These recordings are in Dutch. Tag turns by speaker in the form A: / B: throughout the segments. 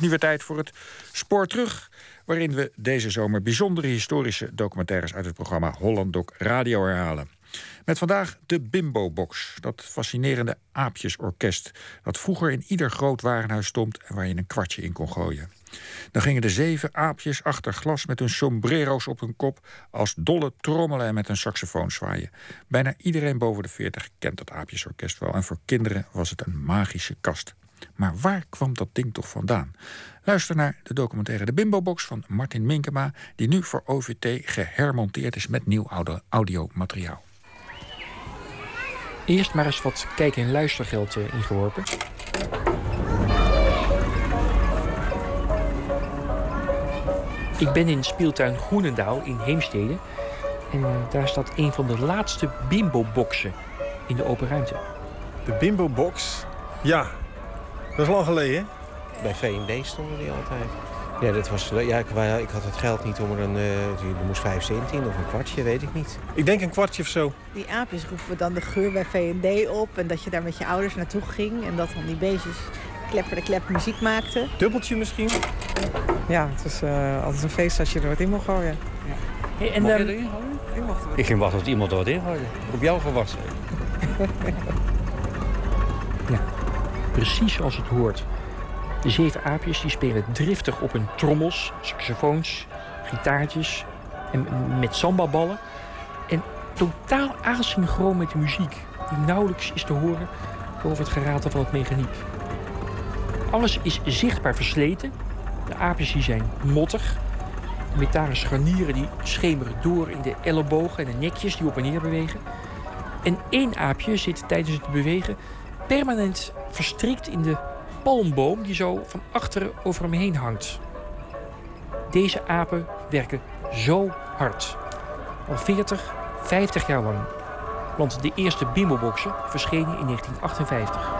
A: nu weer tijd voor het Spoor Terug, waarin we deze zomer bijzondere historische documentaires uit het programma Holland Doc Radio herhalen. Met vandaag de Bimbo Box, dat fascinerende aapjesorkest dat vroeger in ieder groot warenhuis stond en waar je een kwartje in kon gooien. Dan gingen de zeven aapjes achter glas met hun sombrero's op hun kop als dolle trommelen en met een saxofoon zwaaien. Bijna iedereen boven de 40 kent dat aapjesorkest wel en voor kinderen was het een magische kast. Maar waar kwam dat ding toch vandaan? Luister naar de documentaire De Bimbo Box van Martin Minkema, die nu voor OVT gehermonteerd is met nieuw audiomateriaal.
B: Eerst maar eens wat kijk- en luistergeld eh, ingeworpen. Ik ben in speeltuin Groenendaal in Heemstede. En eh, daar staat een van de laatste bimbo-boxen in de open ruimte.
C: De Bimbo Box? Ja, dat is lang geleden.
D: Bij V&D stonden die altijd. Ja, dat was, ja ik, ik had het geld niet om er een... Uh, er moest 5 cent in of een kwartje, weet ik niet.
C: Ik denk een kwartje of zo.
E: Die aapjes roepen dan de geur bij V&D op. En dat je daar met je ouders naartoe ging. En dat dan die beestjes klepper de klep muziek maakten.
C: Dubbeltje misschien?
F: Ja, het is uh, altijd een feest als je er wat in mag gooien. Ja.
G: Hey, en, mocht je erin gooien? Ik, mocht er ik ging wachten tot iemand er wat in gooide. Op jou gewassen.
B: precies zoals het hoort. De zeven aapjes die spelen driftig op hun trommels, saxofoons, gitaartjes en met sambaballen. En totaal asynchroon met de muziek, die nauwelijks is te horen boven het geratel van het mechaniek. Alles is zichtbaar versleten. De aapjes die zijn mottig. De metalen scharnieren die schemeren door in de ellebogen en de nekjes die op en neer bewegen. En één aapje zit tijdens het bewegen permanent verstrikt in de palmboom die zo van achteren over hem heen hangt. Deze apen werken zo hard. Al 40, 50 jaar lang. Want de eerste bimboboxen verschenen in 1958.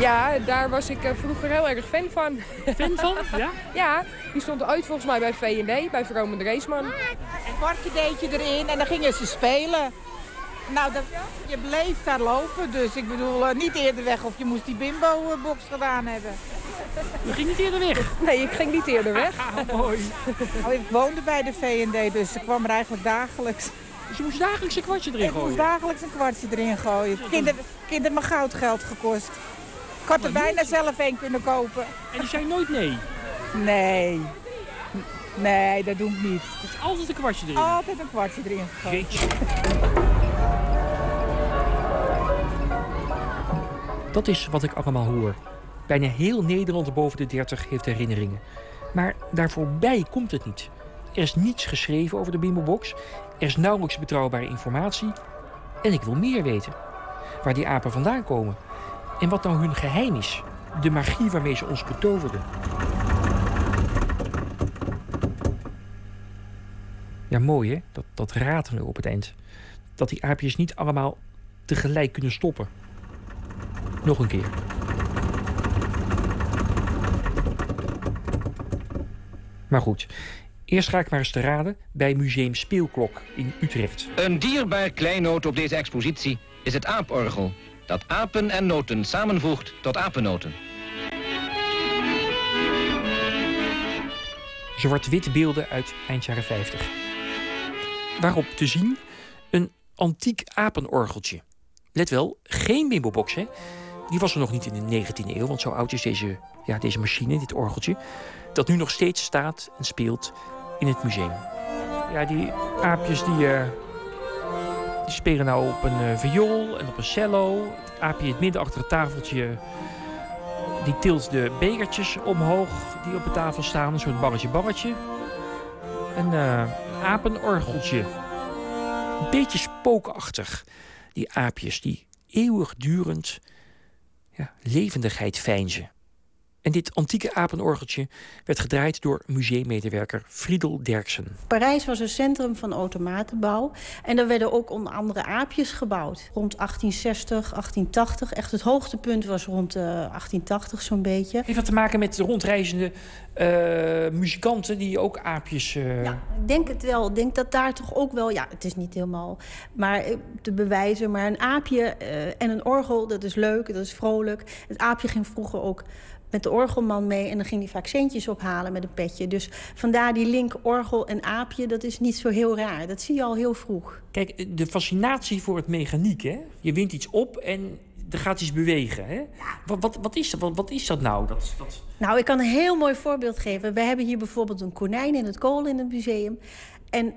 H: Ja, daar was ik eh, vroeger heel erg fan van.
G: Fan van? Ja?
H: ja, die stond uit volgens mij bij V&D, bij Vrome de Reesman.
I: Een kwartje deed je erin en dan gingen ze spelen. Nou, dat, je bleef daar lopen, dus ik bedoel, uh, niet eerder weg of je moest die bimbo-box gedaan hebben.
G: Je ging niet eerder weg?
H: Nee, ik ging niet eerder weg.
G: Ah, mooi.
I: Nou, ik woonde bij de V&D, dus ik kwam er eigenlijk dagelijks.
G: Dus je moest dagelijks een kwartje erin gooien?
I: Ik moest dagelijks een kwartje erin gooien. Kinder, kinder me goudgeld gekost. Ik had er bijna zelf een kunnen kopen.
G: En die zei nooit nee?
I: Nee. Nee, dat doe ik niet.
G: Dus altijd een kwartje erin?
I: Altijd een kwartje erin gegooid.
B: Dat is wat ik allemaal hoor. Bijna heel Nederland boven de 30 heeft herinneringen. Maar daar voorbij komt het niet. Er is niets geschreven over de Bimbobox. Er is nauwelijks betrouwbare informatie. En ik wil meer weten. Waar die apen vandaan komen. En wat nou hun geheim is. De magie waarmee ze ons betoverden. Ja, mooi hè, dat, dat ratelen op het eind. Dat die aapjes niet allemaal tegelijk kunnen stoppen. Nog een keer. Maar goed, eerst ga ik maar eens te raden bij Museum Speelklok in Utrecht.
J: Een dierbaar kleinoot op deze expositie is het aaporgel... dat apen en noten samenvoegt tot apennoten.
B: Zwart-wit beelden uit eind jaren 50. Waarop te zien een antiek apenorgeltje. Let wel, geen bimbobox, hè? Die was er nog niet in de 19e eeuw, want zo oud is deze, ja, deze machine, dit orgeltje. Dat nu nog steeds staat en speelt in het museum. Ja, die aapjes die, uh, die spelen nou op een uh, viool en op een cello. Het aapje in het midden achter het tafeltje, die tilt de bekertjes omhoog die op de tafel staan. Een soort barretje barretje. Een uh, apenorgeltje. Een beetje spookachtig. Die aapjes die eeuwigdurend levendigheid feinzen. En dit antieke apenorgeltje werd gedraaid door museummedewerker Friedel Derksen.
K: Parijs was een centrum van automatenbouw. En er werden ook onder andere aapjes gebouwd. Rond 1860, 1880. Echt het hoogtepunt was rond uh, 1880 zo'n beetje.
B: Heeft dat te maken met de rondreizende uh, muzikanten die ook aapjes... Uh...
K: Ja, ik denk het wel. Ik denk dat daar toch ook wel... Ja, het is niet helemaal maar, te bewijzen. Maar een aapje en een orgel, dat is leuk, dat is vrolijk. Het aapje ging vroeger ook met de orgelman mee. En dan ging hij vaak centjes ophalen met een petje. Dus vandaar die link orgel en aapje, dat is niet zo heel raar. Dat zie je al heel vroeg.
B: Kijk, de fascinatie voor het mechaniek, hè? Je wint iets op en er gaat iets bewegen. Hè? Wat, wat, wat, is, dat, wat, wat is dat nou? Dat, dat...
K: Nou, ik kan een heel mooi voorbeeld geven. We hebben hier bijvoorbeeld een konijn in het kool in het museum. En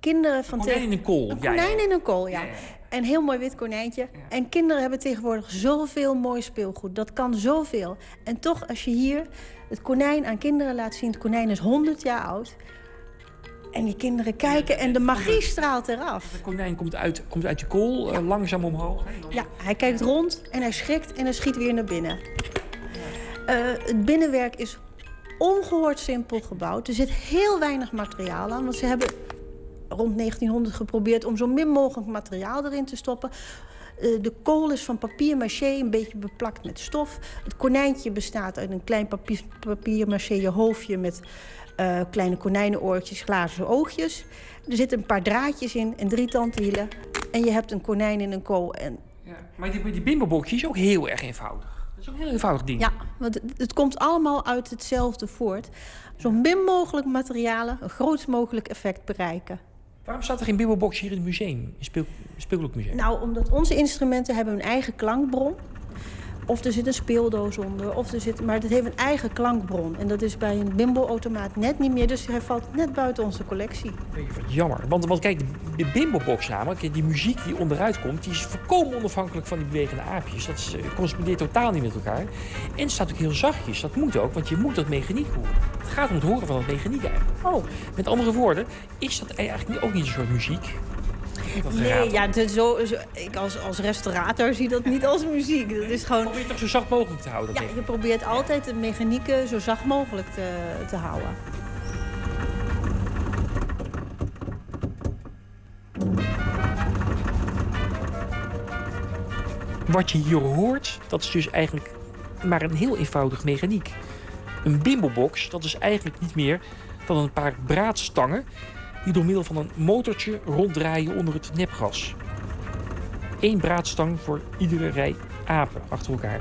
K: kinderen van...
B: Een konijn in een kool.
K: Een konijn in een kool, ja. Een heel mooi wit konijntje. En kinderen hebben tegenwoordig zoveel mooi speelgoed. Dat kan zoveel. En toch, als je hier het konijn aan kinderen laat zien... het konijn is 100 jaar oud... En die kinderen kijken en de magie straalt eraf.
B: De konijn komt uit, komt uit de kool, uh, langzaam omhoog.
K: Ja, hij kijkt rond en hij schrikt en hij schiet weer naar binnen. Uh, het binnenwerk is ongehoord simpel gebouwd. Er zit heel weinig materiaal aan, want ze hebben rond 1900 geprobeerd om zo min mogelijk materiaal erin te stoppen. Uh, de kool is van papier maché, een beetje beplakt met stof. Het konijntje bestaat uit een klein papier, papier maché hoofdje met uh, kleine konijnenoortjes, glazen oogjes. Er zitten een paar draadjes in en drie tandwielen. En je hebt een konijn in een kool. En...
B: Ja, maar die, die bimbo is ook heel erg eenvoudig. Dat is ook een heel eenvoudig ding.
K: Ja, want het, het komt allemaal uit hetzelfde voort. Zo min mogelijk materialen, een grootst mogelijk effect bereiken.
B: Waarom staat er geen bimbo hier in het museum, in speel, speelgoedmuseum?
K: Nou, omdat onze instrumenten hebben hun eigen klankbron of er zit een speeldoos onder. Of er zit, maar het heeft een eigen klankbron. En dat is bij een bimbo-automaat net niet meer. Dus hij valt net buiten onze collectie.
B: Jammer. Want, want kijk, de bimbo-box namelijk, die muziek die onderuit komt... die is volkomen onafhankelijk van die bewegende aapjes. Dat is, uh, correspondeert totaal niet met elkaar. En het staat ook heel zachtjes. Dat moet ook, want je moet dat mechaniek horen. Het gaat om het horen van het mechaniek eigenlijk.
K: Oh.
B: Met andere woorden, is dat eigenlijk ook niet een soort muziek?
K: Nee, ja, zo, zo, ik als, als restaurator zie dat niet als muziek. Dat is gewoon... Je
B: probeert toch zo zacht mogelijk te houden?
K: Ja, je probeert altijd de mechanieken zo zacht mogelijk te, te houden.
B: Wat je hier hoort, dat is dus eigenlijk maar een heel eenvoudig mechaniek. Een bimbobox, dat is eigenlijk niet meer dan een paar braadstangen die door middel van een motortje ronddraaien onder het nepgas. Eén braadstang voor iedere rij apen achter elkaar.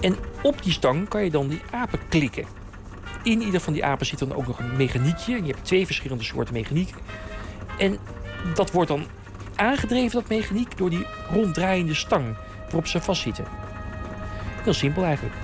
B: En op die stang kan je dan die apen klikken. In ieder van die apen zit dan ook nog een mechaniekje. Je hebt twee verschillende soorten mechaniek. En dat wordt dan aangedreven, dat mechaniek, door die ronddraaiende stang waarop ze vastzitten. Heel simpel eigenlijk.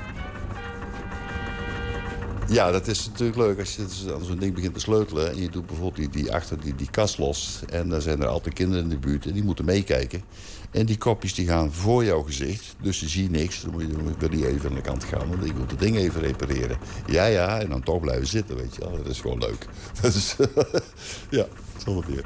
L: Ja, dat is natuurlijk leuk als je zo'n ding begint te sleutelen... en je doet bijvoorbeeld die, die achter die, die kast los... en dan zijn er altijd kinderen in de buurt en die moeten meekijken. En die kopjes die gaan voor jouw gezicht, dus je ziet niks. Dan moet je wil die even aan de kant gaan, want ik wil het ding even repareren. Ja, ja, en dan toch blijven zitten, weet je wel. Dat is gewoon leuk. Dat is, ja, zonder meer.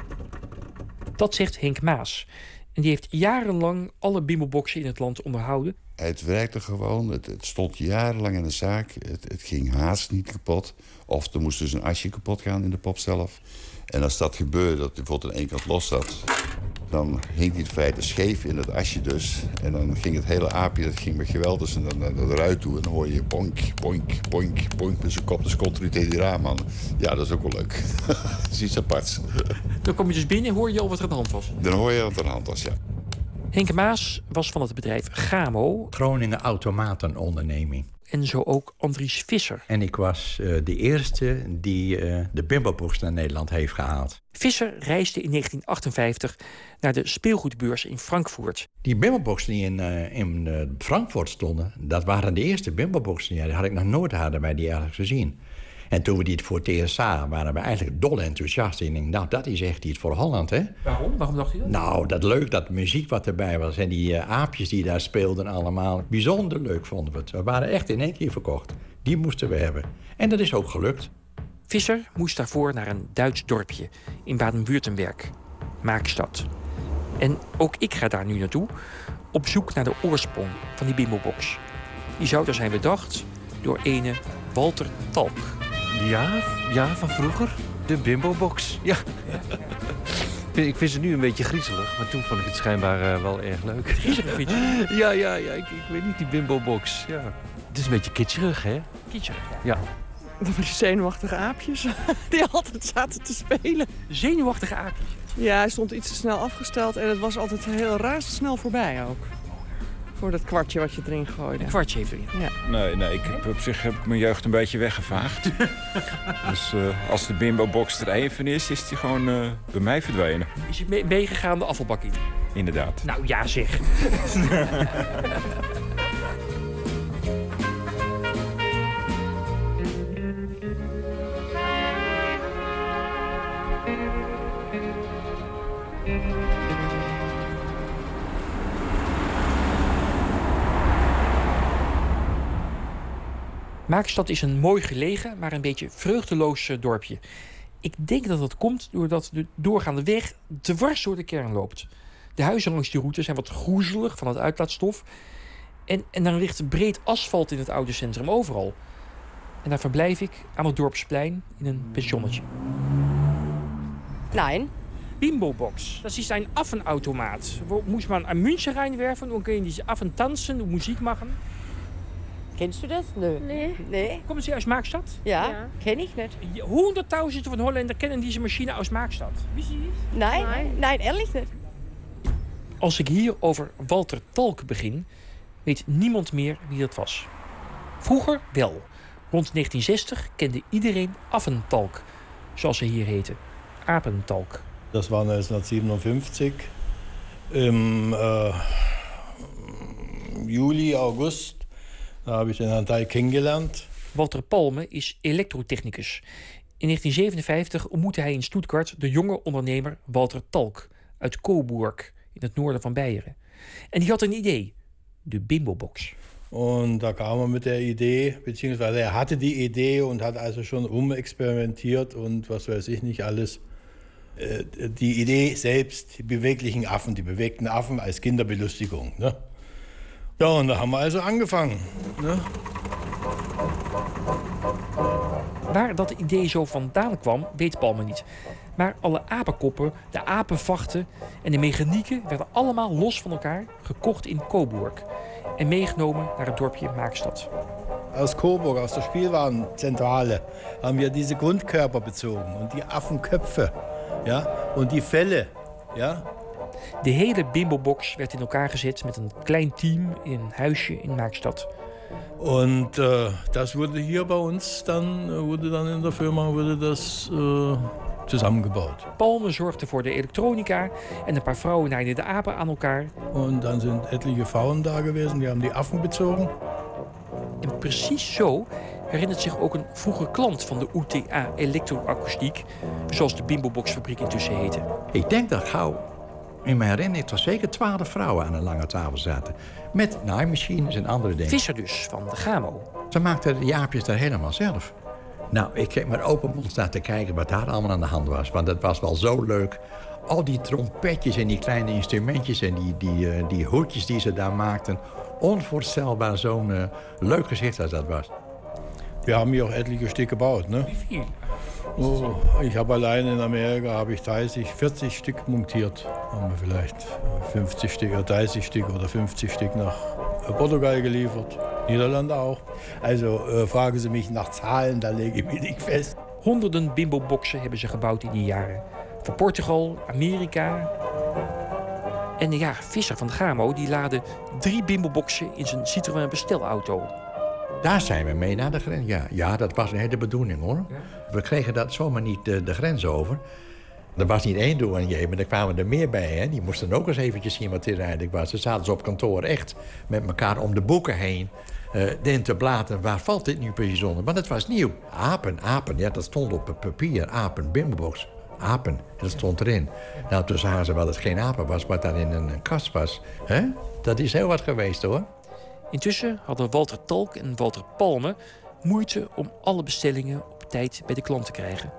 B: Dat zegt Henk Maas. En die heeft jarenlang alle bimmelboxen in het land onderhouden.
L: Het werkte gewoon. Het, stond jarenlang in de zaak. Het, het, ging haast niet kapot. Of er moest dus een asje kapot gaan in de pop zelf. En als dat gebeurde, dat bijvoorbeeld aan één kant los zat... dan hing hij in feite scheef in het asje dus. En dan ging het hele aapje, dat ging met geweld en dan, dan eruit toe. En dan hoor je bonk, bonk, bonk, bonk met zijn kop. Dus continu tegen die raam aan. Ja, dat is ook wel leuk. dat is iets aparts.
B: Dan kom je dus binnen en hoor je al wat er aan de hand was?
L: Dan hoor je wat er aan de hand was, ja.
B: Henk Maas was van het bedrijf Gamo.
M: Groningen Automatenonderneming.
B: En zo ook Andries Visser.
M: En ik was uh, de eerste die uh, de Bimbo-box naar Nederland heeft gehaald.
B: Visser reisde in 1958 naar de speelgoedbeurs in Frankfurt.
M: Die Bimbo-boxen die in, uh, in Frankfurt stonden... dat waren de eerste Bimbo-boxen. Ja, die had ik nog nooit hadden wij die ergens gezien. En toen we die voor het eerst zagen, waren we eigenlijk dol enthousiast. En ik denk, nou, dat is echt iets voor Holland, hè?
B: Waarom? Waarom dacht je dat?
M: Nou, dat leuk, dat muziek wat erbij was. En die uh, aapjes die daar speelden allemaal. Bijzonder leuk vonden we het. We waren echt in één keer verkocht. Die moesten we hebben. En dat is ook gelukt.
B: Visser moest daarvoor naar een Duits dorpje in Baden-Württemberg. Maakstad. En ook ik ga daar nu naartoe. Op zoek naar de oorsprong van die bimbo-box. Die zou er zijn bedacht door ene Walter Talk.
N: Ja, ja, van vroeger. De Bimbo-box. Ja. ik vind ze nu een beetje griezelig, maar toen vond ik het schijnbaar uh, wel erg leuk.
B: Griezelig?
N: Ja, ja, ja. Ik, ik weet niet, die Bimbo-box. Ja. Het is een beetje kitscherig, hè?
B: Kitscherig,
N: ja.
F: Dan die zenuwachtige aapjes die altijd zaten te spelen.
B: Zenuwachtige aapjes?
F: Ja, hij stond iets te snel afgesteld en het was altijd heel razendsnel voorbij ook. Voor dat kwartje wat je erin gooide.
B: Een kwartje heeft erin.
F: Ja.
A: Nee, nee, ik heb op zich heb ik mijn jeugd een beetje weggevaagd. dus eh, als de bimbo-box er één van is, is die gewoon eh, bij mij verdwenen.
B: Is je mee- meegegaan de afvalbak in?
A: Inderdaad.
B: Nou ja, zeg. Maakstad is een mooi gelegen, maar een beetje vreugdeloos eh, dorpje. Ik denk dat dat komt doordat de doorgaande weg dwars door de kern loopt. De huizen langs die route zijn wat groezelig van het uitlaatstof. En, en dan ligt breed asfalt in het oude centrum overal. En daar verblijf ik aan het dorpsplein in een pensionnetje.
O: Nein.
B: Bimbo-Box. Das ist ein Affenautomat. Wo muss man ein Münze reinwerfen und können diese Affen tanzen und Musik machen?
O: Kennst du das? Nö.
H: Nee.
O: Nee.
B: Kommen Sie aus Markstadt?
O: Ja,
H: Ja.
O: kenne ich nicht.
B: Hunderttausende von Holländer kennen diese Maschine aus Markstadt.
O: Nein,
H: Nein.
O: nein, ehrlich nicht.
B: Als ik hier over Walter Talk begin, weet niemand meer wie dat was. Vroeger wel. Rond 1960 kende iedereen Affentalk, zoals ze hier heten. Apentalk.
C: Das war 1957. Im äh, Juli, August, da habe ich den Herrn Teil kennengelernt.
B: Walter Palme is elektrotechnicus. In 1957 ontmoette hij in Stuttgart de jonge ondernemer Walter Talk uit Coburg in het noorden van Beieren. En die had een idee: de Bimbo-box.
C: Und da kam er mit der Idee, beziehungsweise er hatte die Idee und hat also schon rumexperimentiert und was weiß ich nicht alles. Äh, Die Idee selbst, die beweglichen Affen, die bewegten Affen als Kinderbelustigung. Ne? Ja, und da haben wir also angefangen. Ne?
B: Waar dat idee zo vandaan kwam, weet Palme niet. Maar alle apenkoppen, de apenvachten en de mechanieken werden allemaal los van elkaar gekocht in Coburg en meegenomen naar het dorpje Maakstad.
C: Aus Coburg, aus der Spielwarenzentrale, haben wir diese Grundkörper bezogen und die Affenköpfe ja, und die Felle. Ja.
B: De hele Bimbo-box werd in elkaar gezet met een klein team in een huisje in Maakstad.
C: Und äh, das wurde hier bei uns dann, äh, wurde dann in der Firma wurde das äh, zusammengebaut.
B: Palme zorgde voor de elektronica en een paar vrouwen naaiden de apen aan elkaar.
C: Und dann sind etliche Frauen da gewesen, die haben die Affen bezogen.
B: En precies zo herinnert zich ook een vroege klant van de UTA Elektroakoestiek, zoals de Bimbo-box fabriek intussen heette.
M: Ik denk dat gauw, in mijn herinnering, toch zeker twaalf vrouwen aan een lange tafel zaten. Met naaimachines en andere dingen.
B: Visser dus, van de Gamo.
M: Ze maakten de jaapjes daar helemaal zelf. Nou, ik heb met open mond staan te kijken wat daar allemaal aan de hand was. Want het was wel zo leuk. Al die trompetjes en die kleine instrumentjes en die, die, eh, die hoedjes die ze daar maakten. Onvoorstelbaar zo'n eh, leuk gezicht als dat was.
C: Wir haben hier auch etliche Stück gebaut. Ne?
B: Wie viel?
C: Oh, ich habe allein in Amerika habe ich 30, 40 Stück montiert. Haben wir vielleicht äh, 50 Stück oder 30 Stück oder 50 Stück nach äh, Portugal geliefert. Niederlande auch. Also äh, fragen Sie mich nach Zahlen, da lege ich mich nicht fest.
B: Honderden Bimbo-boxen hebben ze gebouwd in die jaren. Voor Portugal, Amerika. En ja, Visser van Gamo die laadde drie Bimbo-boxen in zijn Citroën bestelauto.
M: Daar zijn we mee naar de grens. Ja, ja dat was hele bedoeling hoor. We kregen dat zomaar niet de, de grens over. Er was niet één douanier, maar er kwamen er meer bij. Hè. Die moesten ook eens eventjes zien wat dit eigenlijk was. Ze zaten ze op kantoor echt met elkaar om de boeken heen. eh in te blaten, waar valt dit nu precies onder? Want het was nieuw. Apen, apen, ja, dat stond op het papier. Apen, bimbobox. Apen, en dat stond erin. Nou, toen zagen ze wel dat het geen apen was, maar daar in een kast was. Hè? Dat is heel wat geweest hoor.
B: Intussen hadden Walter Talk en Walter Palme moeite om alle bestellingen op tijd bij de klant te krijgen.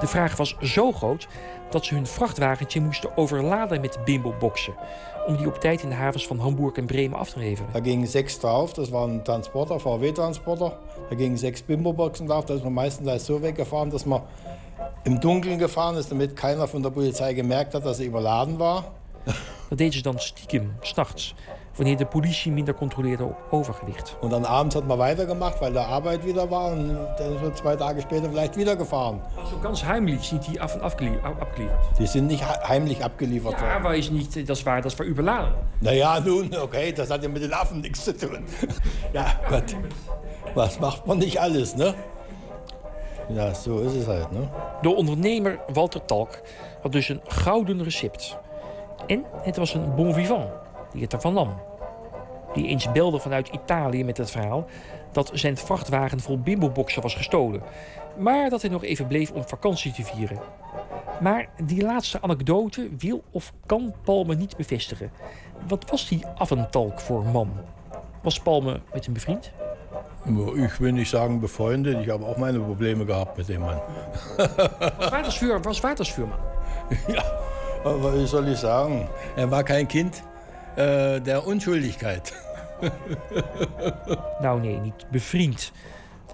B: De vraag was zo groot dat ze hun vrachtwagentje moesten overladen met bimbo-boxen. Om die op tijd in de havens van Hamburg en Bremen af te leveren.
C: Da gingen sechs drauf, das war ein Transporter, VW-Transporter. Da gingen sechs Bimbo-Boxen drauf, da ist man meistens als so weggefahren, dass man im Dunkeln gefahren ist, damit keiner von der Polizei gemerkt hat, dass er überladen war.
B: Dat deden ze dan stiekem, s'nachts. Wanneer de politie minder controleerde op overgewicht.
C: Und dann abends hat man weitergemacht, weil der Arbeit wieder war. Und dann ist man zwei Tage später vielleicht wieder gefahren.
B: Also ganz heimlich sind die af en abgeliefert.
C: Die sind nicht he- heimlich abgeliefert
B: Ja,
C: worden.
B: aber ist nicht, das war, das war überladen.
C: Naja, nun, okay, das hat ja mit den Affen nichts zu tun. Ja, Gott. Was macht man nicht alles, ne? Ja, so ist es halt, ne?
B: De ondernemer Walter Talk had dus een gouden recept. En het was een bon vivant die eens belde vanuit Italië met het verhaal dat zijn vrachtwagen vol bimboboxen was gestolen. Maar dat hij nog even bleef om vakantie te vieren. Maar die laatste anekdote wil of kan Palme niet bevestigen. Wat was die Aventalk voor man? Was Palme met hem bevriend?
C: Ich will nicht sagen befreundet, ich habe auch meine Probleme gehabt mit dem Mann.
B: Was war das für, was war das für man?
C: ja, aber wie soll ich sagen? Er war kein Kind äh, der Unschuldigkeit.
B: Nou nee, niet bevriend.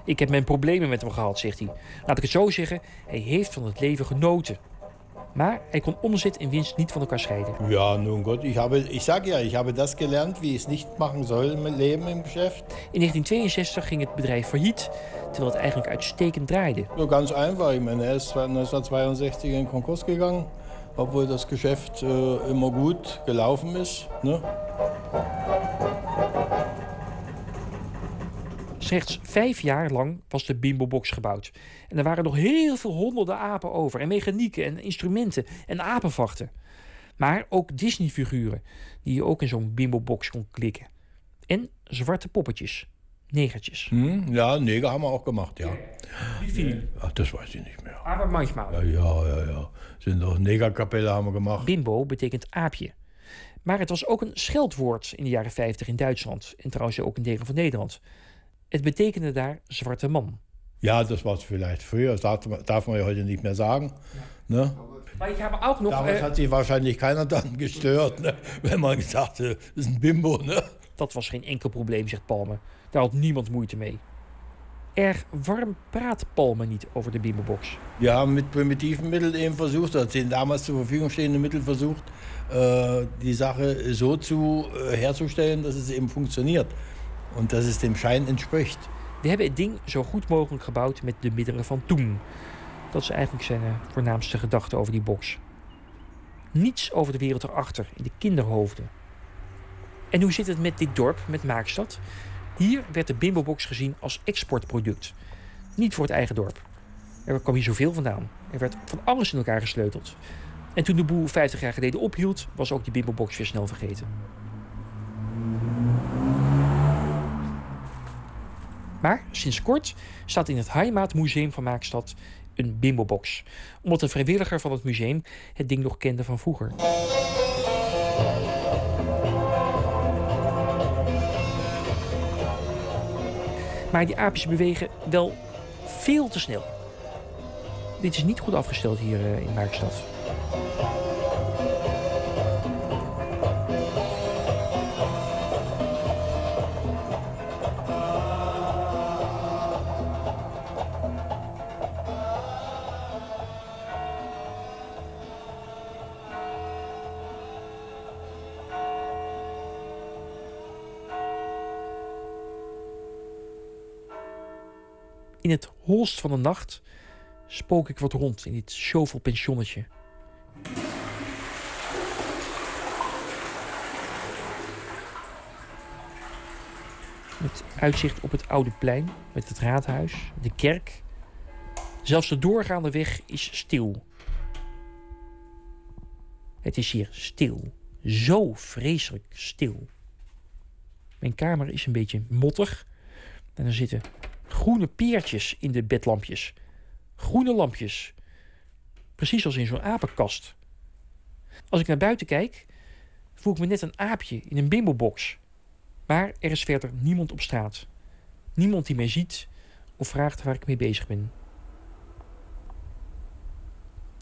B: Ik heb mijn problemen met hem gehad, zegt hij. Laat ik het zo zeggen, hij heeft van het leven genoten. Maar hij kon omzet en winst niet van elkaar scheiden.
C: Ja, nun Gott, ich, habe, ich sage ja, ich habe das gelernt, wie ich es nicht machen soll im Leben, im Geschäft.
B: In 1962 ging het bedrijf failliet, terwijl het eigenlijk uitstekend draaide.
C: So ganz einfach, ich meine, er ist 1962 in Konkurs gegangen, obwohl das Geschäft äh, immer gut gelaufen ist. Ne?
B: Slechts vijf jaar lang was de Bimbo-box gebouwd. En er waren nog heel veel honderden apen over. En mechanieken en instrumenten en apenvachten. Maar ook Disney-figuren die je ook in zo'n Bimbo-box kon klikken. En zwarte poppetjes. Negertjes.
C: Hm? Ja, Neger haben wir auch gemacht, ja.
B: Wie viel?
C: Ach, das weiß ich nicht mehr.
B: Aber manchmal.
C: Ja, ja, ja. ja. Sind auch Negerkapelle haben wir gemacht.
B: Bimbo betekent aapje. Maar het was ook een scheldwoord in de jaren 50 in Duitsland. En trouwens ook in delen van Nederland. Het betekende daar zwarte man.
C: Ja, das war es vielleicht früher, das darf, man- ja heute nicht mehr sagen. Ne?
B: Maar ik heb ook nog...
C: Damals
B: eh,
C: hat sich wahrscheinlich keiner dann gestört, ne? wenn man gesagt hat, das ist ein Bimbo. Ne?
B: Dat was geen enkel probleem, zegt Palme. Daar had niemand moeite mee. Erg warm praat Palme niet over de Bimbo-box.
C: Wir haben mit primitiven Mitteln eben versucht, oder den damals zur Verfügung stehenden Mitteln versucht, äh, die Sache so zu äh, herzustellen, dass es eben funktioniert und dass es dem Schein entspricht.
B: We hebben het ding zo goed mogelijk gebouwd met de middelen van toen. Dat is eigenlijk zijn eh, voornaamste gedachte over die box. Niets over de wereld erachter, in de kinderhoofden. En hoe zit het met dit dorp, met Maakstad? Hier werd de Bimbo-box gezien als exportproduct. Niet voor het eigen dorp. Er kwam hier zoveel vandaan. Er werd van alles in elkaar gesleuteld. En toen de boel 50 jaar geleden ophield, was ook die Bimbo-box weer snel vergeten. Maar sinds kort staat in het Heimatmuseum van Maakstad een Bimbo-box. Omdat een vrijwilliger van het museum het ding nog kende van vroeger. Maar die aapjes bewegen wel veel te snel. Dit is niet goed afgesteld hier eh, in Maakstad. Holst van de nacht spook ik wat rond in dit pensionnetje. Met uitzicht op het oude plein, met het raadhuis, de kerk. Zelfs de doorgaande weg is stil. Het is hier stil. Zo vreselijk stil. Mijn kamer is een beetje mottig. En er zitten groene peertjes in de bedlampjes. Groene lampjes. Precies als in zo'n apenkast. Als ik naar buiten kijk, voel ik me net een aapje in een bimbobox. Maar er is verder niemand op straat. Niemand die mij ziet of vraagt waar ik mee bezig ben.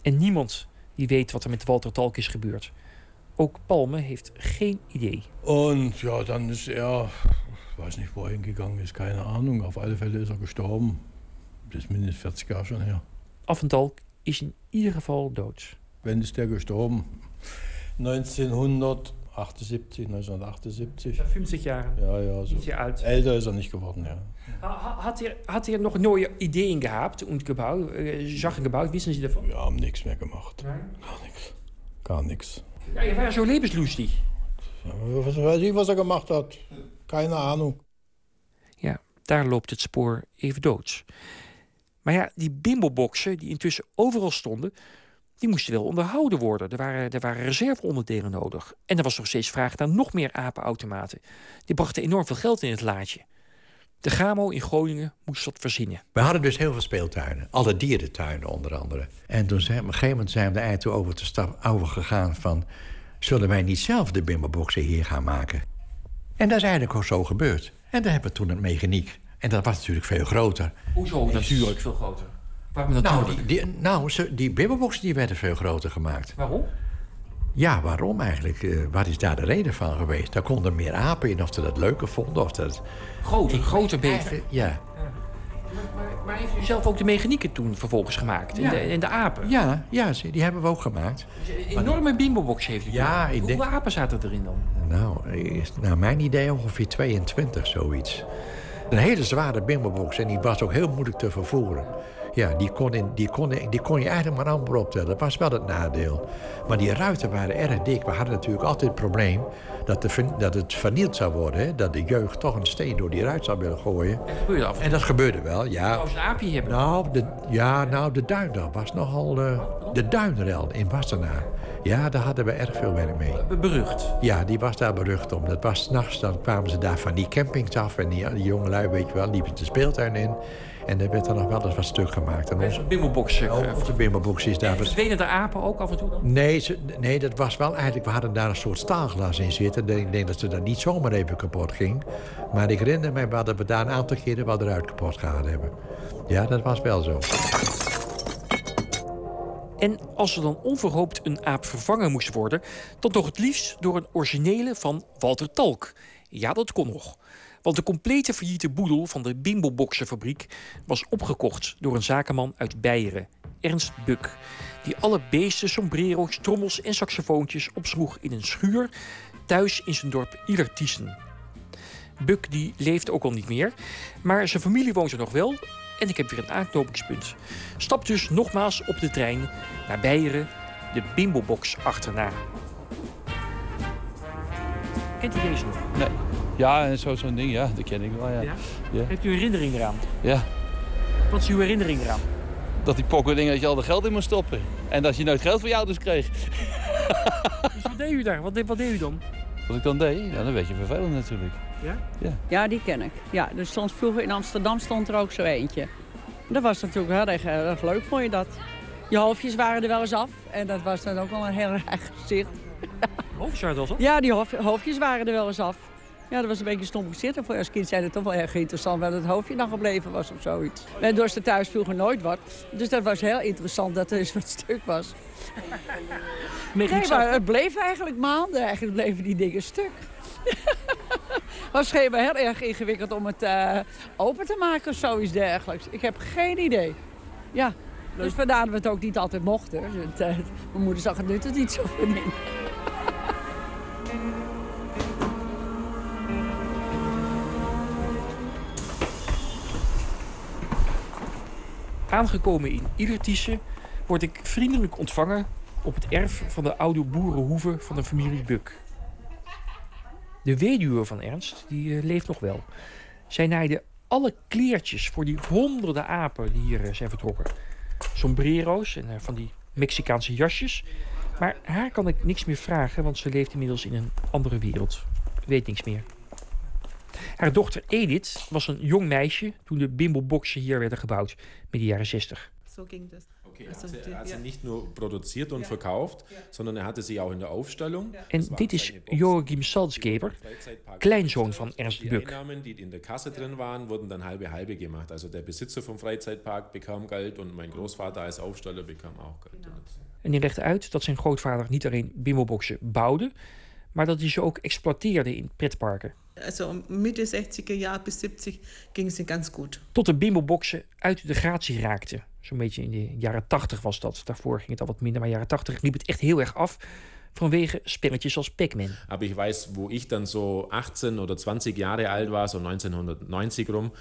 B: En niemand die weet wat er met Walter Talk is gebeurd. Ook Palme heeft geen idee.
C: Und ja, dann ist er, weiß nicht, wo er hingegangen ist, keine Ahnung. Auf alle Fälle ist er gestorben. Das ist mindestens 40 Jahre schon her.
B: Affentalk is in ieder geval dood.
C: Wann ist der gestorben? 1938, 78, 1978.
B: 50 jaar.
C: Ja, ja, so.
B: Ietsje alt.
C: Älter ist er nicht geworden, ja.
B: Ha- Hat er, hat er noch neue Ideen gehabt und gebaut, äh, Sachen gebaut? Wissen Sie davon?
C: Wir haben nichts mehr gemacht.
B: Nein?
C: Gar nichts. Gar nichts.
B: Ja, er war so lebenslustig.
C: Ja, was weiß ich, was er gemacht hat. Keine Ahnung.
B: Ja, daar loopt het spoor even doods. Maar ja, die bimboboxen die intussen overal stonden... die moesten wel onderhouden worden. Er waren, er waren reserveonderdelen nodig. En er was nog steeds vraag naar nog meer apenautomaten. Die brachten enorm veel geld in het laadje. De Gamo in Groningen moest dat verzinnen.
M: We hadden dus heel veel speeltuinen. Alle dierentuinen onder andere. En toen zijn, op een gegeven moment zijn we er eigenlijk toe over, te stap, over gegaan van... zullen wij niet zelf de bimboboxen hier gaan maken? En dat is eigenlijk ook zo gebeurd. En daar hebben we toen het mechaniek. En dat was natuurlijk veel groter.
B: Hoezo natuurlijk veel groter? Waarom
M: Nou,
B: natuurlijk?
M: die, die, nou die bimboboxen die werden veel groter gemaakt.
B: Waarom?
M: Ja, waarom eigenlijk? Eh, wat is daar de reden van geweest? Daar konden meer apen in, of ze dat leuker vonden. Of dat...
B: Groter, groter, beter.
M: Ja.
B: Maar, maar heeft u zelf ook de mechanieken toen vervolgens gemaakt? En,
M: Ja.
B: de, en de apen?
M: Ja, ja, ze- die hebben we ook gemaakt.
B: Een enorme bimbobox heeft u.
M: Ja, ik denk-
B: Hoeveel apen zaten erin dan?
M: Nou, is naar mijn idee ongeveer 22, zoiets. Een hele zware bimbobox en die was ook heel moeilijk te vervoeren. Ja, die kon, in, die, kon, die kon je eigenlijk maar amper optellen. Dat was wel het nadeel. Maar die ruiten waren erg dik. We hadden natuurlijk altijd het probleem dat, de, dat het vernield zou worden. Hè? Dat de jeugd toch een steen door die ruit zou willen gooien.
B: Dat gebeurde af en
M: dat gebeurde wel, ja.
B: Ze een aapje hebben?
M: Nou, de, ja, nou, de duin was nogal... eh, de duinrel in Wassenaar. Ja, daar hadden we erg veel werk mee.
B: Be- Berucht.
M: Ja, die was daar berucht om. Dat was s'nachts, dan kwamen ze daar van die campings af... en die, die jongelui, weet je wel, liepen de speeltuin in. En er werd er nog wel eens wat stuk gemaakt. En onze,
B: Bimbobox. eh,
M: onze bimbobox is daar...
B: Verdwenen de apen ook af en toe dan?
M: Nee, ze- nee, dat was wel eigenlijk... We hadden daar een soort staalglas in zitten. Ik denk dat ze dat niet zomaar even kapot ging. Maar ik herinner me dat we daar een aantal keren wel eruit kapot gehaald hebben. Ja, dat was wel zo.
B: En als er dan onverhoopt een aap vervangen moest worden... dan toch het liefst door een originele van Walter Talk. Ja, dat kon nog. Want de complete failliete boedel van de Bimboboxenfabriek... was opgekocht door een zakenman uit Beieren, Ernst Buk... die alle beesten, sombrero's, trommels en saxofoontjes opsloeg in een schuur... thuis in zijn dorp Ilertiessen. Buk die leeft ook al niet meer, maar zijn familie woont er nog wel... en ik heb weer een aanknopingspunt. Stap dus nogmaals op de trein naar Beieren, de Bimbobox achterna. Kent u deze nog?
G: Nee. Ja, zo- zo'n ding, ja, dat ken ik wel, ja.
B: Ja?
G: Ja.
B: Heeft u herinnering eraan?
G: Ja.
B: Wat is uw herinnering eraan?
G: Dat die pokken dingen dat je al de geld in moest stoppen. En dat je nooit geld van je ouders kreeg.
B: Dus wat deed u daar? Wat deed, wat deed u dan?
G: Wat ik dan deed, ja, dan werd je vervelend natuurlijk.
B: Ja?
G: Ja.
P: Ja, die ken ik. Ja, er stond vroeger in Amsterdam stond er ook zo eentje. Dat was natuurlijk heel erg, heel erg leuk, vond je dat? Je hoofdjes waren er wel eens af. En dat was dan ook wel een heel erg gezicht.
B: Hoofdzaart was dat?
P: Ja, die hof- hoofdjes waren er wel eens af. Ja, dat was een beetje stom gezicht. En voor als kind zijn het toch wel erg interessant dat het hoofdje dan gebleven was of zoiets. Wij dorsten thuis vroeger nooit wat. Dus dat was heel interessant dat er eens wat stuk was. Nee, maar het bleef eigenlijk maanden. Eigenlijk bleven die dingen stuk. was schijnbaar heel erg ingewikkeld om het eh, open te maken of zoiets dergelijks. Ik heb geen idee. Ja, dus vandaar dat we het ook niet altijd mochten. Dus het, eh, mijn moeder zag het nu tot niet zo van in.
B: Aangekomen in Ilertiessen word ik vriendelijk ontvangen op het erf van de oude boerenhoeve van de familie Buk. De weduwe van Ernst, die eh, leeft nog wel. Zij naaide alle kleertjes voor die honderden apen die hier eh, zijn vertrokken. Sombrero's en eh, van die Mexicaanse jasjes. Maar haar kan ik niks meer vragen, want ze leeft inmiddels in een andere wereld. Weet niks meer. Haar dochter Edith was een jong meisje toen de bimboboxen hier werden gebouwd, midden jaren 60.
Q: So ging das.
R: Okay, er
Q: Also
R: hat, sie,
Q: die-
R: er hat sie
Q: ja.
R: nicht nur produziert und verkauft, sondern er hatte sie auch in der Aufstellung.
B: En dit is. Joachim Salzgeber, kleinzoon van Ernst
R: Die
B: Buk.
R: Einnahmen, die in der Kasse drin waren, wurden dann halbe halbe gemacht. Also der Besitzer vom Freizeitpark bekam Geld und mein Großvater als Aufsteller bekam auch Geld.
B: En die legde uit dat zijn grootvader niet alleen bimboboxen bouwde, maar dat hij ze ook exploiteerde in pretparken.
Q: Also Mitte 60er Jahre bis 70 ging es ganz gut.
B: Tot de bimboboxen uit de gratie raakten. Zo'n beetje in de jaren 80 was dat. Daarvoor ging het al wat minder, maar jaren 80 liep het echt heel erg af. vanwege spelletjes als Pac-Man.
R: Aber ich weiß, wo ich dann so 18 oder 20 Jahre alt war, so 1990 rum.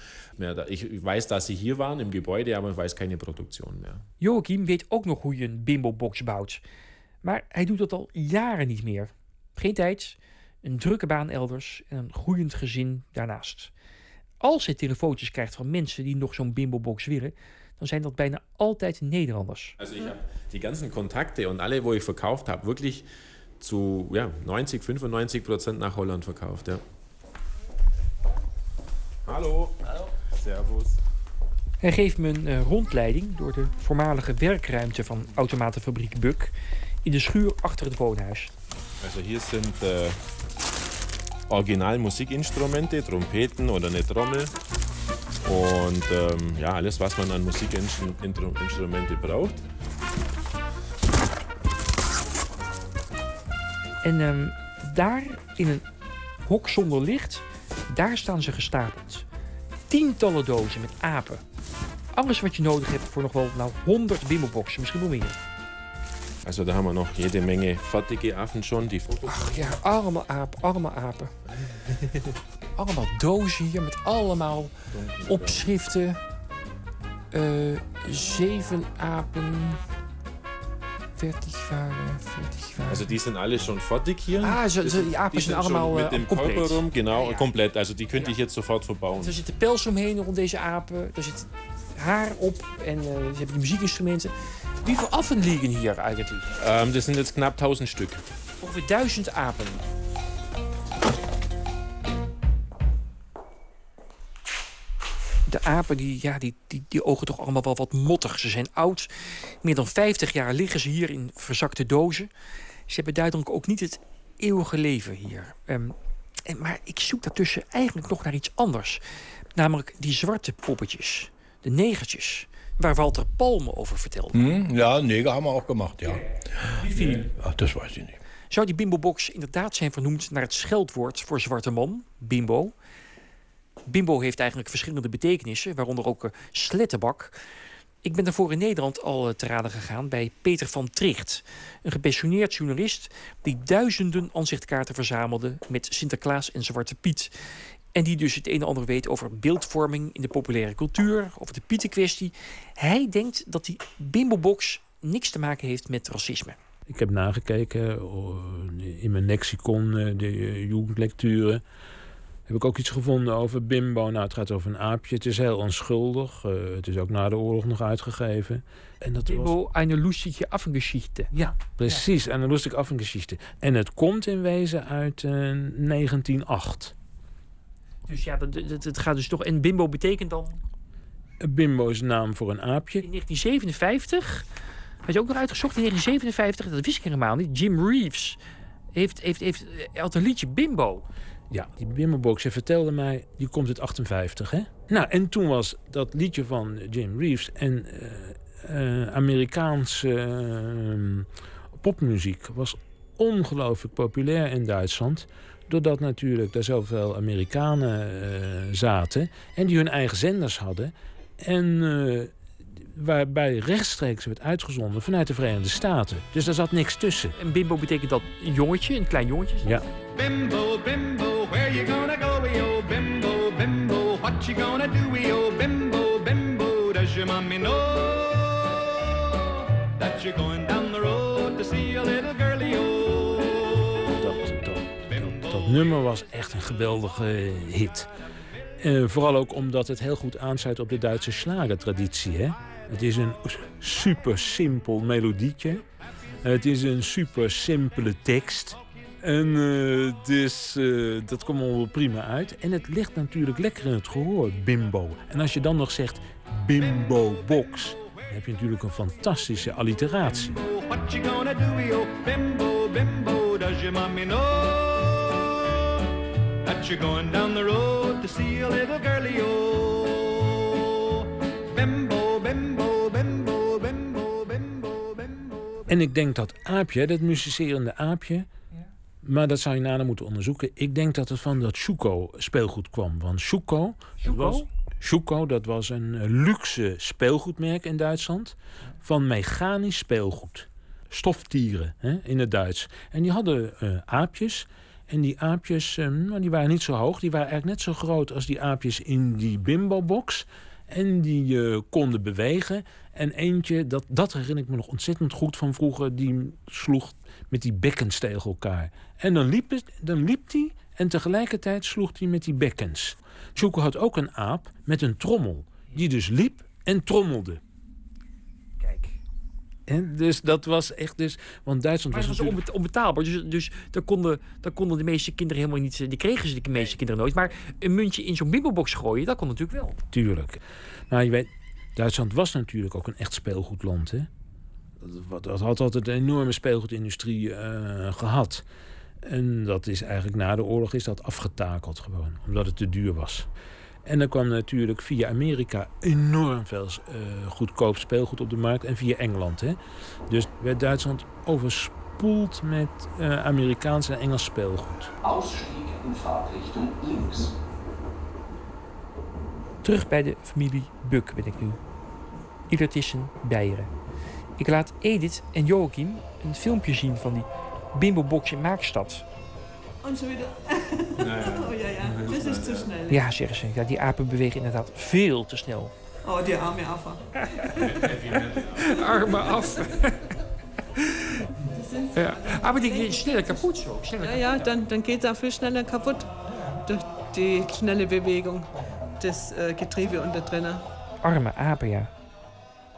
R: Ich weiß, dass sie hier waren im Gebäude, aber ich weiß keine Produktion mehr.
B: Joachim weet ook nog hoe je een bimbo-box bouwt. Maar hij doet dat al jaren niet meer. Geen tijd, een drukke baan elders en een groeiend gezin daarnaast. Als hij telefoontjes krijgt van mensen die nog zo'n bimbo-box willen, dan zijn dat bijna altijd Nederlanders.
R: Also ich habe die ganzen Kontakte und alle, wo ich verkauft habe, wirklich zu ja, 90, 95 Prozent nach Holland verkauft. Ja. Hallo. Hallo. Servus.
B: Hij geeft me een uh, rondleiding door de voormalige werkruimte van automatenfabriek Buk in de schuur achter het woonhuis.
R: Also hier sind äh, original Musikinstrumente, Trompeten oder eine Trommel. Und ähm, ja, alles, was man an Musikinstrumente braucht.
B: En um, daar in een hok zonder licht, daar staan ze gestapeld. Tientallen dozen met apen. Alles wat je nodig hebt voor nog wel nou, 100 bimmelboxen, misschien wel meer.
R: Also da haben wir noch jede Menge fertige Affen schon. Die
B: Ach ja, allemaal apen, allemaal apen. allemaal dozen hier met allemaal opschriften. Uh, zeven apen. Verticale, verticale.
R: Also die sind alle schon fertig hier.
B: Ah, so, so, die apen zijn allemaal
R: mit dem
B: compleet.
R: Körper rum, genau, ja, ja. komplett. Also die könnte ja. ich jetzt sofort verbouwen.
B: Er zitten pels omheen rond deze apen. Er zit haar op en uh, ze hebben die muziekinstrumenten. Wie viele Affen liegen hier eigentlich?
R: Ähm, das sind jetzt knapp 1000 Stück.
B: Ongeveer 1000 apen. De apen die, ja, die, die, die ogen toch allemaal wel wat mottig. Ze zijn oud. Meer dan 50 jaar liggen ze hier in verzakte dozen. Ze hebben duidelijk ook niet het eeuwige leven hier. Um, en, maar ik zoek daartussen eigenlijk nog naar iets anders. Namelijk die zwarte poppetjes. De negertjes waar Walter Palme over vertelde.
C: Hm, ja, Neger hebben we ook gemacht, ja.
B: Wie viel?
C: Ach, dat weet ik niet.
B: Zou die bimbo-box inderdaad zijn vernoemd naar het scheldwoord voor zwarte man, bimbo? Bimbo heeft eigenlijk verschillende betekenissen, waaronder ook uh, slettenbak. Ik ben daarvoor in Nederland al uh, te raden gegaan bij Peter van Tricht. Een gepensioneerd journalist die duizenden aanzichtkaarten verzamelde met Sinterklaas en Zwarte Piet. En die dus het een en ander weet over beeldvorming in de populaire cultuur, over de Pietenkwestie. Hij denkt dat die bimbo-box niks te maken heeft met racisme.
S: Ik heb nagekeken oh, in mijn lexicon, eh, de eh, jugendlecturen. Heb ik ook iets gevonden over bimbo. Nou, het gaat over een aapje. Het is heel onschuldig. Uh, het is ook na de oorlog nog uitgegeven.
B: En dat bimbo, was... eine lustige Affengeschichte.
S: Ja, precies. Ja. Eine lustige Affengeschichte. En het komt in wezen uit uh, 1908.
B: Dus ja, het gaat dus toch. En bimbo betekent dan.
S: Bimbo is een naam voor een aapje.
B: In 1957. Had je ook nog uitgezocht? In 1957, dat wist ik helemaal niet. Jim Reeves heeft, heeft, heeft, had een liedje Bimbo.
S: Ja, die Bimbo-box, je vertelde mij, die komt uit 58, hè? Nou, en toen was dat liedje van Jim Reeves en uh, uh, Amerikaanse uh, popmuziek was ongelooflijk populair in Duitsland. Doordat natuurlijk daar zoveel Amerikanen uh, zaten en die hun eigen zenders hadden. En uh, waarbij rechtstreeks werd uitgezonden vanuit de Verenigde Staten. Dus daar zat niks tussen.
B: En bimbo betekent dat een jongetje, een klein jongetje?
S: Ja.
T: Bimbo, bimbo, where you gonna go, yo? Bimbo, bimbo, what you gonna do, yo? Bimbo, bimbo, does your mommy know that you're going down the road to see a little girlie, yo?
S: Dat nummer was echt een geweldige hit. Uh, vooral ook omdat het heel goed aansluit op de Duitse slagertraditie. Hè? Het is een super simpel melodietje. Het is een super simpele tekst. En dus dat komt allemaal prima uit. En het ligt natuurlijk lekker in het gehoor, bimbo. En als je dan nog zegt bimbo box, dan heb je natuurlijk een fantastische alliteratie. What you gonna do, yo? Bimbo, bimbo, does your mommy know? That you're going down the road to see a little girlie, oh. Bimbo, bimbo, bimbo, bimbo, bimbo, bimbo. En ik denk dat aapje, dat musicerende aapje... Ja. Maar dat zou je nader moeten onderzoeken. Ik denk dat het van dat Schuko speelgoed kwam. Want Schuko, Dat was, Schuko, dat was een luxe speelgoedmerk in Duitsland. Van mechanisch speelgoed. stoftieren hè, in het Duits. En die hadden eh, aapjes. En die aapjes eh, nou, die waren niet zo hoog. Die waren eigenlijk net zo groot als die aapjes in die bimbo-box. En die eh, konden bewegen. En eentje, dat, dat herinner ik me nog ontzettend goed van vroeger... die sloeg met die bekkens tegen elkaar. En dan liep, dan liep die en tegelijkertijd sloeg hij met die bekkens. Choco had ook een aap met een trommel. Die dus liep en trommelde. Dus dat was echt dus... Want Duitsland
B: Maar
S: was
B: was
S: natuurlijk...
B: onbe- onbetaalbaar. Dus, dus daar, konden, daar konden de meeste kinderen helemaal niet... Die kregen ze de meeste kinderen nooit. Maar een muntje in zo'n bimbobox gooien, dat kon natuurlijk wel.
S: Tuurlijk. Maar je weet, Duitsland was natuurlijk ook een echt speelgoedland. Hè? Dat, dat had altijd een enorme speelgoedindustrie eh, gehad. En dat is eigenlijk na de oorlog is dat afgetakeld gewoon. Omdat het te duur was. En er kwam natuurlijk via Amerika enorm veel eh, goedkoop speelgoed op de markt. En via Engeland. Hè? Dus werd Duitsland overspoeld met eh, Amerikaans en Engels speelgoed.
U: Ausstieg in Fahrtrichtung links.
B: Terug bij de familie Buk ben ik nu. Iedertissen, Beieren. Ik laat Edith en Joachim een filmpje zien van die bimbobox in Maakstad.
Q: Und schon wieder. oh ja, ja, zu schnell.
B: Ja, zeggen ze. Ja, die apen bewegen inderdaad veel te snel.
Q: Oh, die arme Affe.
B: Arme af. ja. Aber die gehen schneller kaputt so. Schneller
Q: Ja, ja, dann, dann geht er viel schneller kaputt. Durch die schnelle Bewegung des äh, Getriebe unter drinnen.
B: Arme apen, ja.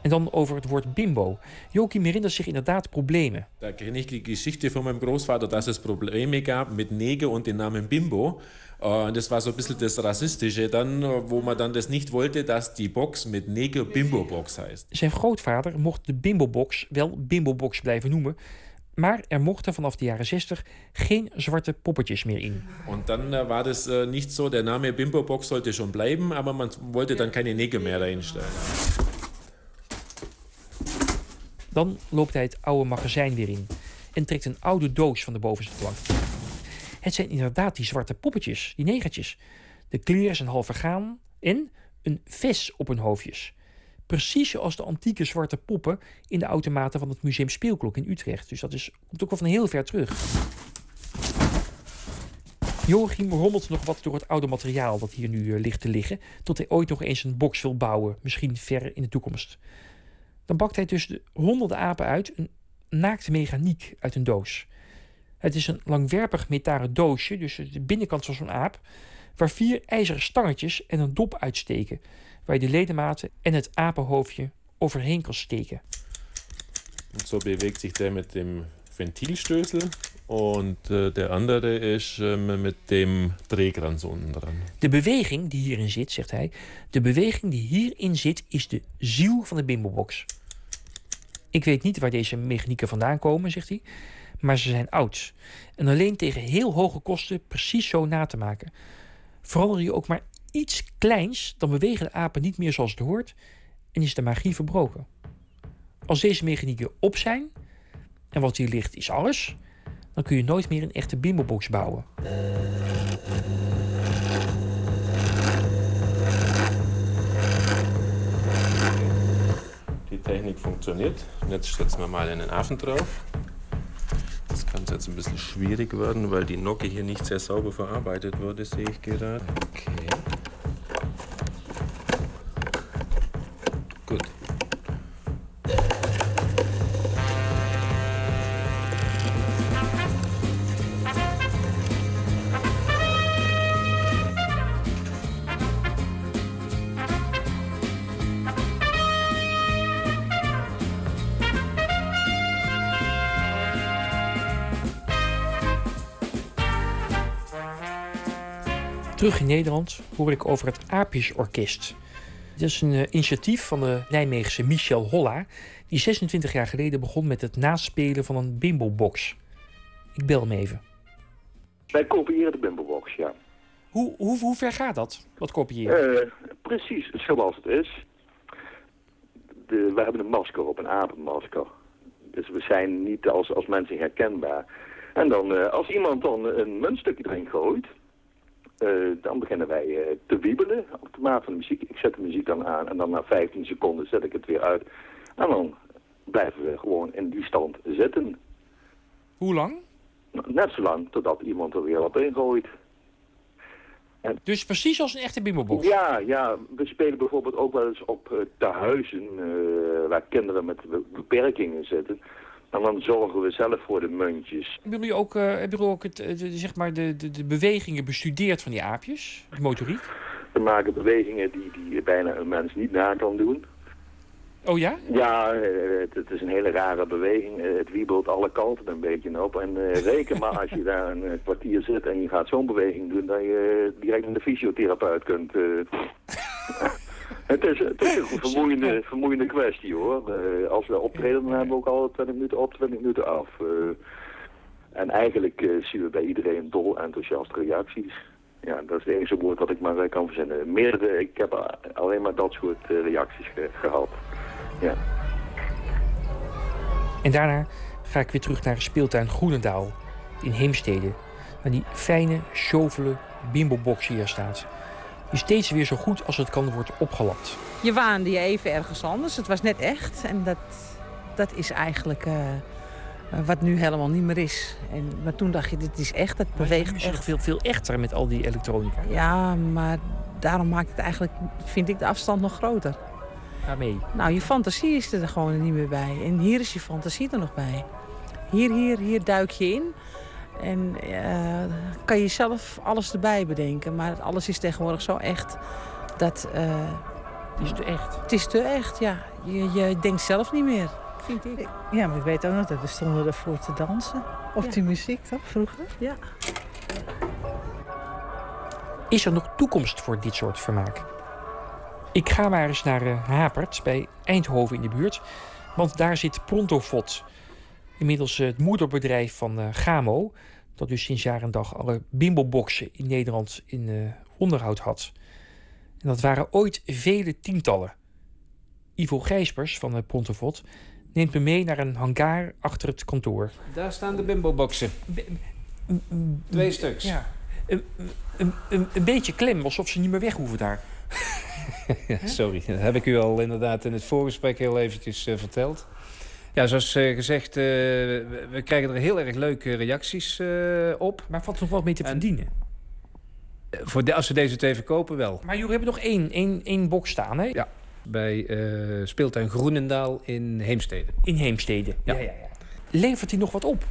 B: En dan over het woord bimbo. Joachim herinnert zich inderdaad problemen.
R: Da kenne ich die Geschichte von meinem Großvater, dass es Probleme gab mit Neger und den Namen Bimbo. Äh, Und das war so ein bisschen das Rassistische dann, äh, wo man dann das nicht wollte, dass die Box mit Neger Bimbo Box heißt.
B: Zijn grootvader mocht de bimbobox wel bimbobox blijven noemen. Maar er mochten vanaf de jaren 60 geen zwarte poppetjes meer in.
R: Und dann äh, war das äh, nicht so, der Name Bimbo Box sollte schon bleiben, aber man wollte dann keine Neger mehr reinstellen.
B: Dan loopt hij het oude magazijn weer in en trekt een oude doos van de bovenste plank. Het zijn inderdaad die zwarte poppetjes, die negertjes. De kleren zijn half vergaan en een ves op hun hoofdjes. Precies zoals de antieke zwarte poppen in de automaten van het Museum Speelklok in Utrecht. Dus dat is, komt ook wel van heel ver terug. Joachim rommelt nog wat door het oude materiaal dat hier nu eh, ligt te liggen, tot hij ooit nog eens een box wil bouwen, misschien ver in de toekomst. Dan bakt hij tussen de honderden apen uit een naakte mechaniek uit een doos. Het is een langwerpig metalen doosje, dus de binnenkant van zo'n aap, waar vier ijzeren stangetjes en een dop uitsteken, waar je de ledematen en het apenhoofdje overheen kan steken.
R: Und so bewegt sich der mit dem und äh, der andere ist ähm, mit dem Drehkranz unten.
B: De beweging die hierin zit, zegt hij, de beweging die hierin zit is de ziel van de bimbobox. Ik weet niet waar deze mechanieken vandaan komen, zegt hij, maar ze zijn oud. En alleen tegen heel hoge kosten precies zo na te maken. Verander je ook maar iets kleins, dan bewegen de apen niet meer zoals het hoort en is de magie verbroken. Als deze mechanieken op zijn, en wat hier ligt is alles, dan kun je nooit meer een echte bimbobox bouwen.
R: Die Technik funktioniert. Jetzt setzen wir mal einen Affen drauf. Das kann jetzt ein bisschen schwierig werden, weil die Nocke hier nicht sehr sauber verarbeitet wurde, sehe ich gerade. Okay.
B: Terug in Nederland hoor ik over het Aapjesorkest. Dit is een eh, initiatief van de Nijmeegse Michel Holla... die 26 jaar geleden begon met het naspelen van een bimbo-box. Ik bel hem even.
V: Wij kopiëren de Bimbobox, ja.
B: Hoe, hoe, hoe ver gaat dat, wat kopiëren?
V: Eh, precies zoals het is. De, we hebben een masker op, een apenmasker. Dus we zijn niet als, als mensen herkenbaar. En dan, eh, als iemand dan een muntstukje erin gooit, eh, dan beginnen wij eh, te wiebelen op de maat van de muziek. Ik zet de muziek dan aan en dan na 15 seconden zet ik het weer uit. En dan blijven we gewoon in die stand zitten.
B: Hoe lang?
V: Net zo lang totdat iemand er weer wat in gooit.
B: Dus precies als een echte bimbobox?
V: Ja, ja, we spelen bijvoorbeeld ook wel eens op uh, tehuizen uh, waar kinderen met be beperkingen zitten. En dan zorgen we zelf voor de muntjes.
B: Hebben jullie ook, uh, hebben jullie ook het, de, zeg maar de, de, de bewegingen bestudeerd van die aapjes? De motoriek?
V: We maken bewegingen die, die bijna een mens niet na kan doen.
B: Oh ja?
V: Ja, het, het, is een hele rare beweging. Het wiebelt alle kanten een beetje op. En uh, reken maar als je daar een kwartier zit en je gaat zo'n beweging doen... dat je direct naar de fysiotherapeut kunt. Uh. Het, is, het is een vermoeiende, vermoeiende kwestie hoor. Uh, als we optreden dan hebben we ook al 20 minuten op, 20 minuten af. en eigenlijk zien we bij iedereen dol enthousiaste reacties. Ja, dat is het enige woord wat ik maar kan verzinnen. Meerdere, ik heb alleen maar dat soort reacties ge gehad. Ja.
B: En daarna ga ik weer terug naar de speeltuin Groenendaal in Heemstede. Waar die fijne, shovele bimbobox hier staat. Die steeds weer zo goed als het kan wordt opgelapt.
F: Je waande je even ergens anders. Het was net echt. En dat, dat is eigenlijk uh, wat nu helemaal niet meer is. En, maar toen dacht je, dit is echt. Het beweegt
B: is
F: echt.
B: veel, veel echter met al die elektronica.
F: Ja, maar daarom maakt het eigenlijk, vind ik, de afstand nog groter.
B: Waarmee?
F: Nou, je fantasie is er gewoon niet meer bij. En hier is je fantasie er nog bij. Hier, hier, hier duik je in. En uh, kan je zelf alles erbij bedenken. Maar alles is tegenwoordig zo echt dat... Uh,
B: het is te echt.
F: Het is te echt, ja. Je, je denkt zelf niet meer, vind ik.
W: Ja, maar ik weet ook nog dat we stonden ervoor te dansen. Op
F: Ja.
W: die muziek, toch, vroeger?
F: Ja.
B: Is er nog toekomst voor dit soort vermaak? Ik ga maar eens naar eh, Hapert bij Eindhoven in de buurt. Want daar zit Prontofot. Inmiddels eh, het moederbedrijf van eh, Gamo. Dat dus sinds jaar en dag alle bimboboxen in Nederland in eh, onderhoud had. En dat waren ooit vele tientallen. Ivo Gijspers van Prontofot neemt me mee naar een hangar achter het kantoor.
N: Daar staan de bimbo-boxen. Twee stuks.
B: Ja. Een, een, een, een beetje klem, alsof ze niet meer weg hoeven daar.
N: Sorry, dat heb ik u al inderdaad in het voorgesprek heel eventjes verteld. Ja, zoals eh, gezegd, eh, we, krijgen er heel erg leuke reacties eh, op.
B: Maar valt er nog wat mee te verdienen?
N: voor de, als we deze twee verkopen, wel.
B: Maar jullie hebben nog één, één, één box staan, hè?
N: Ja, bij eh, speeltuin Groenendaal in Heemstede.
B: In Heemstede, ja. ja, ja, Levert die nog wat op?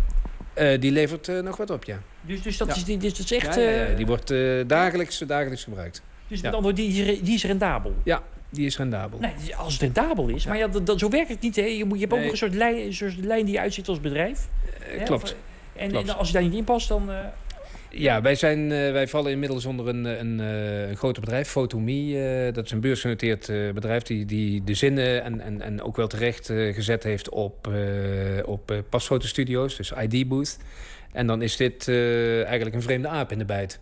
N: Die levert nog wat op, ja.
B: Dus, dus, dat,
N: Ja.
B: is, die- dus dat is echt...
N: Ja, ja, ja, die wordt dagelijks, dagelijks gebruikt.
B: dus met andere die, die is rendabel?
N: Ja, die is rendabel.
B: Nee, als het rendabel is. Maar ja, dat, dat- zo werkt het niet. Hè. Je, moet, je hebt ook
N: Nee.
B: nog een soort lijn, een soort lijn die uitziet als bedrijf. Hè,
N: klopt.
B: of- En,
N: Klopt.
B: en als je daar niet in past, dan... eh,
N: Ja, wij, zijn, eh, wij vallen inmiddels onder een, een, eh, een groter bedrijf, Photomie. eh, dat is een beursgenoteerd eh, bedrijf die, die de zinnen en, en, en ook wel terecht eh, gezet heeft op, eh, op eh, pasfotostudio's, dus ID-booth. En dan is dit eh, eigenlijk een vreemde aap in de bijt.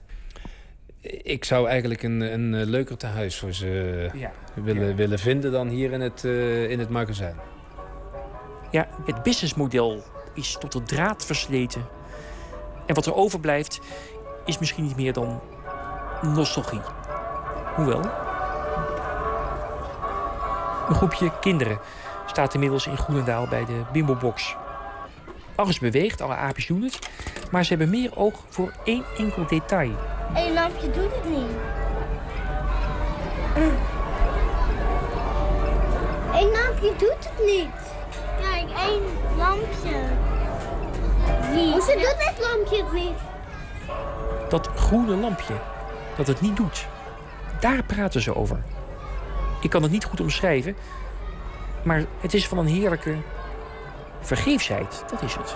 N: Ik zou eigenlijk een, een eh, leuker tehuis voor ze
B: Ja.
N: willen, willen vinden dan hier in het, eh, in het magazijn.
B: Ja, het businessmodel is tot de draad versleten. En wat er overblijft, is misschien niet meer dan nostalgie. Hoewel. Een groepje kinderen staat inmiddels in Groenendaal bij de Bimbobox. Alles beweegt, alle aapjes doen het. Maar ze hebben meer oog voor één enkel detail.
X: Eén lampje doet het niet. Eén lampje doet het niet. Kijk, één lampje. Wie? Hoezo doet dit lampje het niet?
B: Dat groene lampje, dat het niet doet. Daar praten ze over. Ik kan het niet goed omschrijven, maar het is van een heerlijke vergeefsheid. Dat is het.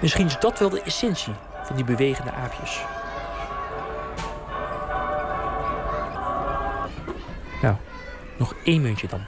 B: Misschien is dat wel de essentie van die bewegende aapjes. Nou, nog één muntje dan.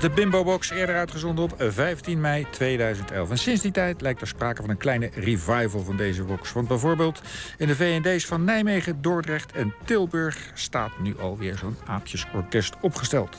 A: Was de Bimbo Box, eerder uitgezonden op 15 mei 2011. En sinds die tijd lijkt er sprake van een kleine revival van deze box. Want bijvoorbeeld in de VND's van Nijmegen, Dordrecht en Tilburg... staat nu alweer zo'n aapjesorkest opgesteld.